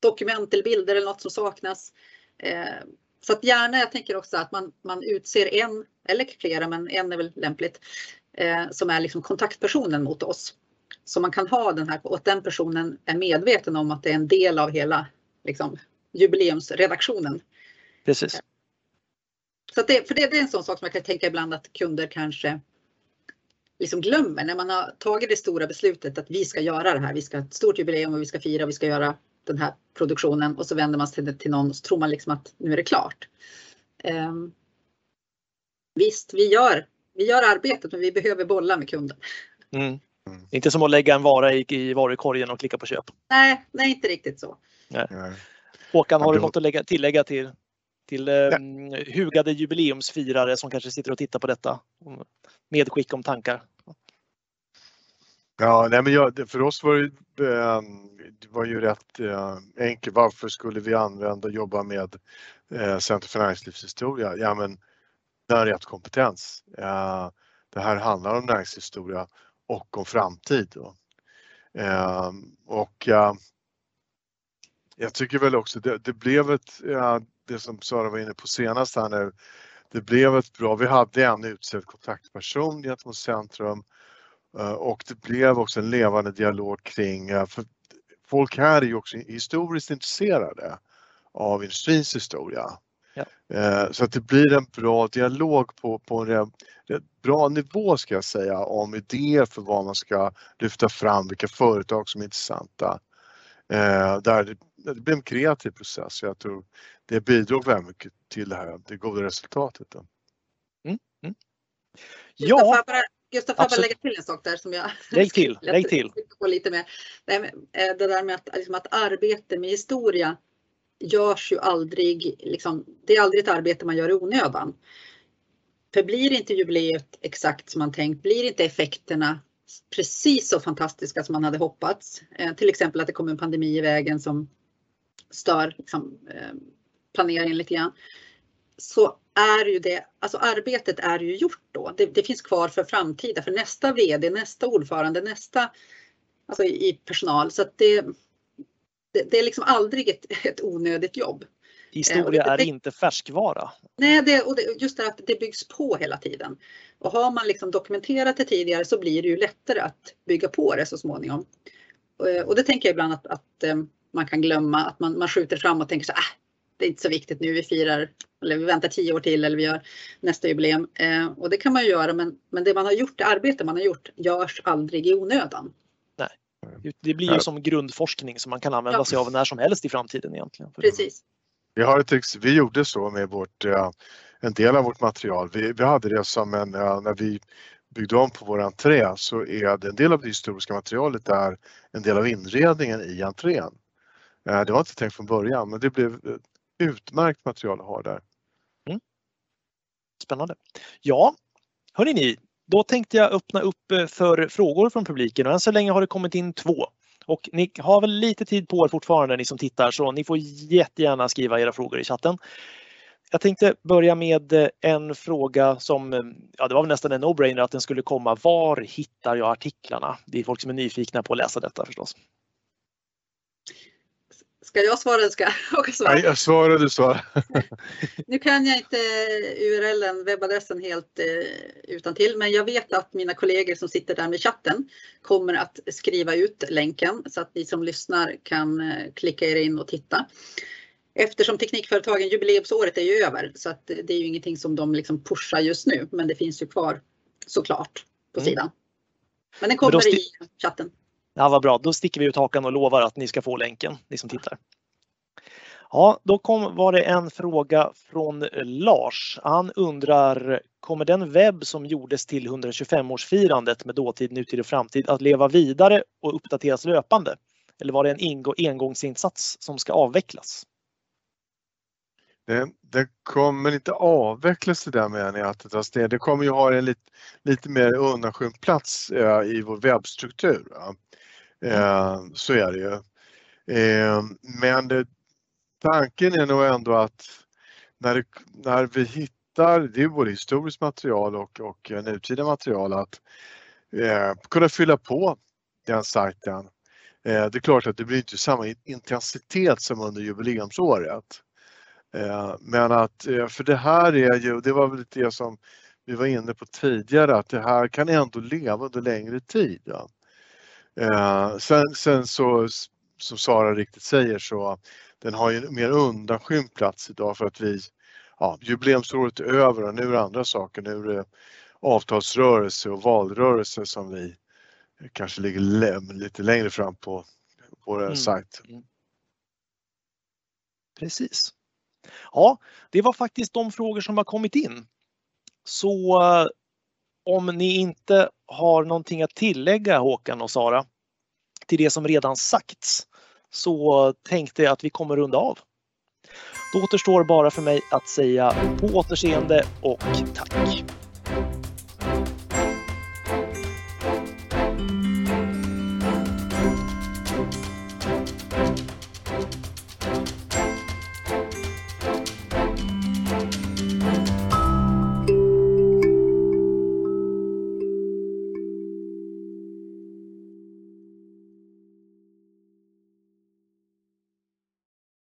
Speaker 2: dokument eller bilder eller något som saknas. Eh, så att gärna, jag tänker också att man, man utser en, eller flera, men en är väl lämpligt, eh, som är liksom kontaktpersonen mot oss. Så man kan ha den här, och att den personen är medveten om att det är en del av hela liksom, jubileumsredaktionen.
Speaker 1: Precis.
Speaker 2: Så det, för det, det, är en sån sak som jag kan tänka ibland att kunder kanske liksom glömmer när man har tagit det stora beslutet att vi ska göra det här. Vi ska ha ett stort jubileum och vi ska fira, vi ska göra den här produktionen och så vänder man sig till någon och så tror man liksom att nu är det klart. Um, visst, vi gör, vi gör arbetet men vi behöver bolla med kunden.
Speaker 1: Mm. Mm. Inte som att lägga en vara i, i varukorgen och klicka på köp.
Speaker 2: Nej, nej inte riktigt så.
Speaker 1: Nej. Håkan, har du något att lägga, tillägga till till eh, hugade jubileumsfirare som kanske sitter och tittar på detta. Medskick om tankar.
Speaker 3: Ja, nej men jag, för oss var det, eh, det var ju rätt eh, enkelt. Varför skulle vi använda och jobba med eh, Center för näringslivshistoria? Ja, men det är rätt kompetens. Eh, det här handlar om näringslivshistoria och om framtid. Då. Eh, och jag tycker väl också det, det blev ett, det som Sara var inne på senast här nu, det blev ett bra, vi hade en utsedd kontaktperson gentemot Centrum eh, och det blev också en levande dialog kring, eh, för folk här är ju också historiskt intresserade av industrins historia. Ja. Eh, så att det blir en bra dialog på, på en bra nivå ska jag säga om idéer för vad man ska lyfta fram, vilka företag som är intressanta. Där det, blir en kreativ process. Jag tror det bidrog väldigt mycket till det här, det goda resultatet. Mm. Mm.
Speaker 2: Ja. Gustav, får jag bara lägga till en sak där som jag
Speaker 1: lägg till, lägg till.
Speaker 2: På lite med. Eh, det där med att, liksom att arbete med historia görs ju aldrig, liksom, det är aldrig ett arbete man gör i onödan. För blir inte jubileet exakt som man tänkt, blir inte effekterna precis så fantastiska som man hade hoppats, eh, till exempel att det kommer en pandemi i vägen som stör liksom, eh, planeringen lite grann, så är ju det, alltså arbetet är ju gjort då. Det, det finns kvar för framtida, för nästa VD, nästa ordförande, nästa, alltså i, i personal. Så att det, det, det är liksom aldrig ett, ett onödigt jobb.
Speaker 1: Historia är inte färskvara.
Speaker 2: Nej, det, och det, just det att det byggs på hela tiden. Och har man liksom dokumenterat det tidigare så blir det ju lättare att bygga på det så småningom. Och det tänker jag ibland att, att man kan glömma, att man, man skjuter fram och tänker så äh, det är inte så viktigt nu, vi firar, eller vi väntar tio år till eller vi gör nästa jubileum. Eh, och det kan man ju göra, men, men det man har gjort, det arbete man har gjort, görs aldrig i onödan.
Speaker 1: Nej, det blir ju som grundforskning som man kan använda ja. sig av när som helst i framtiden egentligen.
Speaker 2: Precis.
Speaker 3: Vi, har ett, vi gjorde så med vårt, en del av vårt material. Vi, vi hade det som en, när vi byggde om på vår entré så är det en del av det historiska materialet där en del av inredningen i entrén. Eh, det var inte tänkt från början men det blev eh, utmärkt material att ha där. Mm.
Speaker 1: Spännande. Ja, hörni ni, då tänkte jag öppna upp eh, för frågor från publiken och än så länge har det kommit in två. Och ni har väl lite tid på er fortfarande ni som tittar så ni får jättegärna skriva era frågor i chatten. Jag tänkte börja med en fråga som, ja det var nästan en no-brainer att den skulle komma. Var hittar jag artiklarna? Det är folk som är nyfikna på att läsa detta förstås.
Speaker 2: Ska jag svara eller ska jag svara?
Speaker 3: Nej, jag svarar, du svarar.
Speaker 2: nu kan jag inte URLen, webbadressen helt eh, utan till, men jag vet att mina kollegor som sitter där med chatten kommer att skriva ut länken så att ni som lyssnar kan eh, klicka er in och titta. Eftersom Teknikföretagen jubileumsåret är ju över så att det är ju ingenting som de liksom pushar just nu, men det finns ju kvar såklart på mm. sidan. Men den kommer i chatten.
Speaker 1: Ja, vad bra, då sticker vi ut hakan och lovar att ni ska få länken, ni som tittar. Ja, då kom, var det en fråga från Lars. Han undrar, kommer den webb som gjordes till 125-årsfirandet med dåtid, nutid och framtid att leva vidare och uppdateras löpande? Eller var det en engångsinsats som ska avvecklas?
Speaker 3: Det, det kommer inte avvecklas det där med att det tas ner. Det kommer ju ha en lite, lite mer undanskymd plats eh, i vår webbstruktur. Eh, så är det ju. Eh, men det, tanken är nog ändå att när, det, när vi hittar, det är både historiskt material och, och nutida material, att eh, kunna fylla på den sajten. Eh, det är klart att det blir inte samma intensitet som under jubileumsåret. Eh, men att, eh, för det här är ju, det var väl det som vi var inne på tidigare, att det här kan ändå leva under längre tid. Ja. Eh, sen, sen så, som Sara riktigt säger så den har ju mer undanskymd plats idag för att vi, ja, jubileumsåret är över och nu är det andra saker. Nu är det avtalsrörelse och valrörelse som vi kanske ligger lite längre fram på vår mm. sajt.
Speaker 1: Precis. Ja, det var faktiskt de frågor som har kommit in. Så om ni inte har någonting att tillägga Håkan och Sara till det som redan sagts så tänkte jag att vi kommer runda av. Då återstår bara för mig att säga på återseende och tack!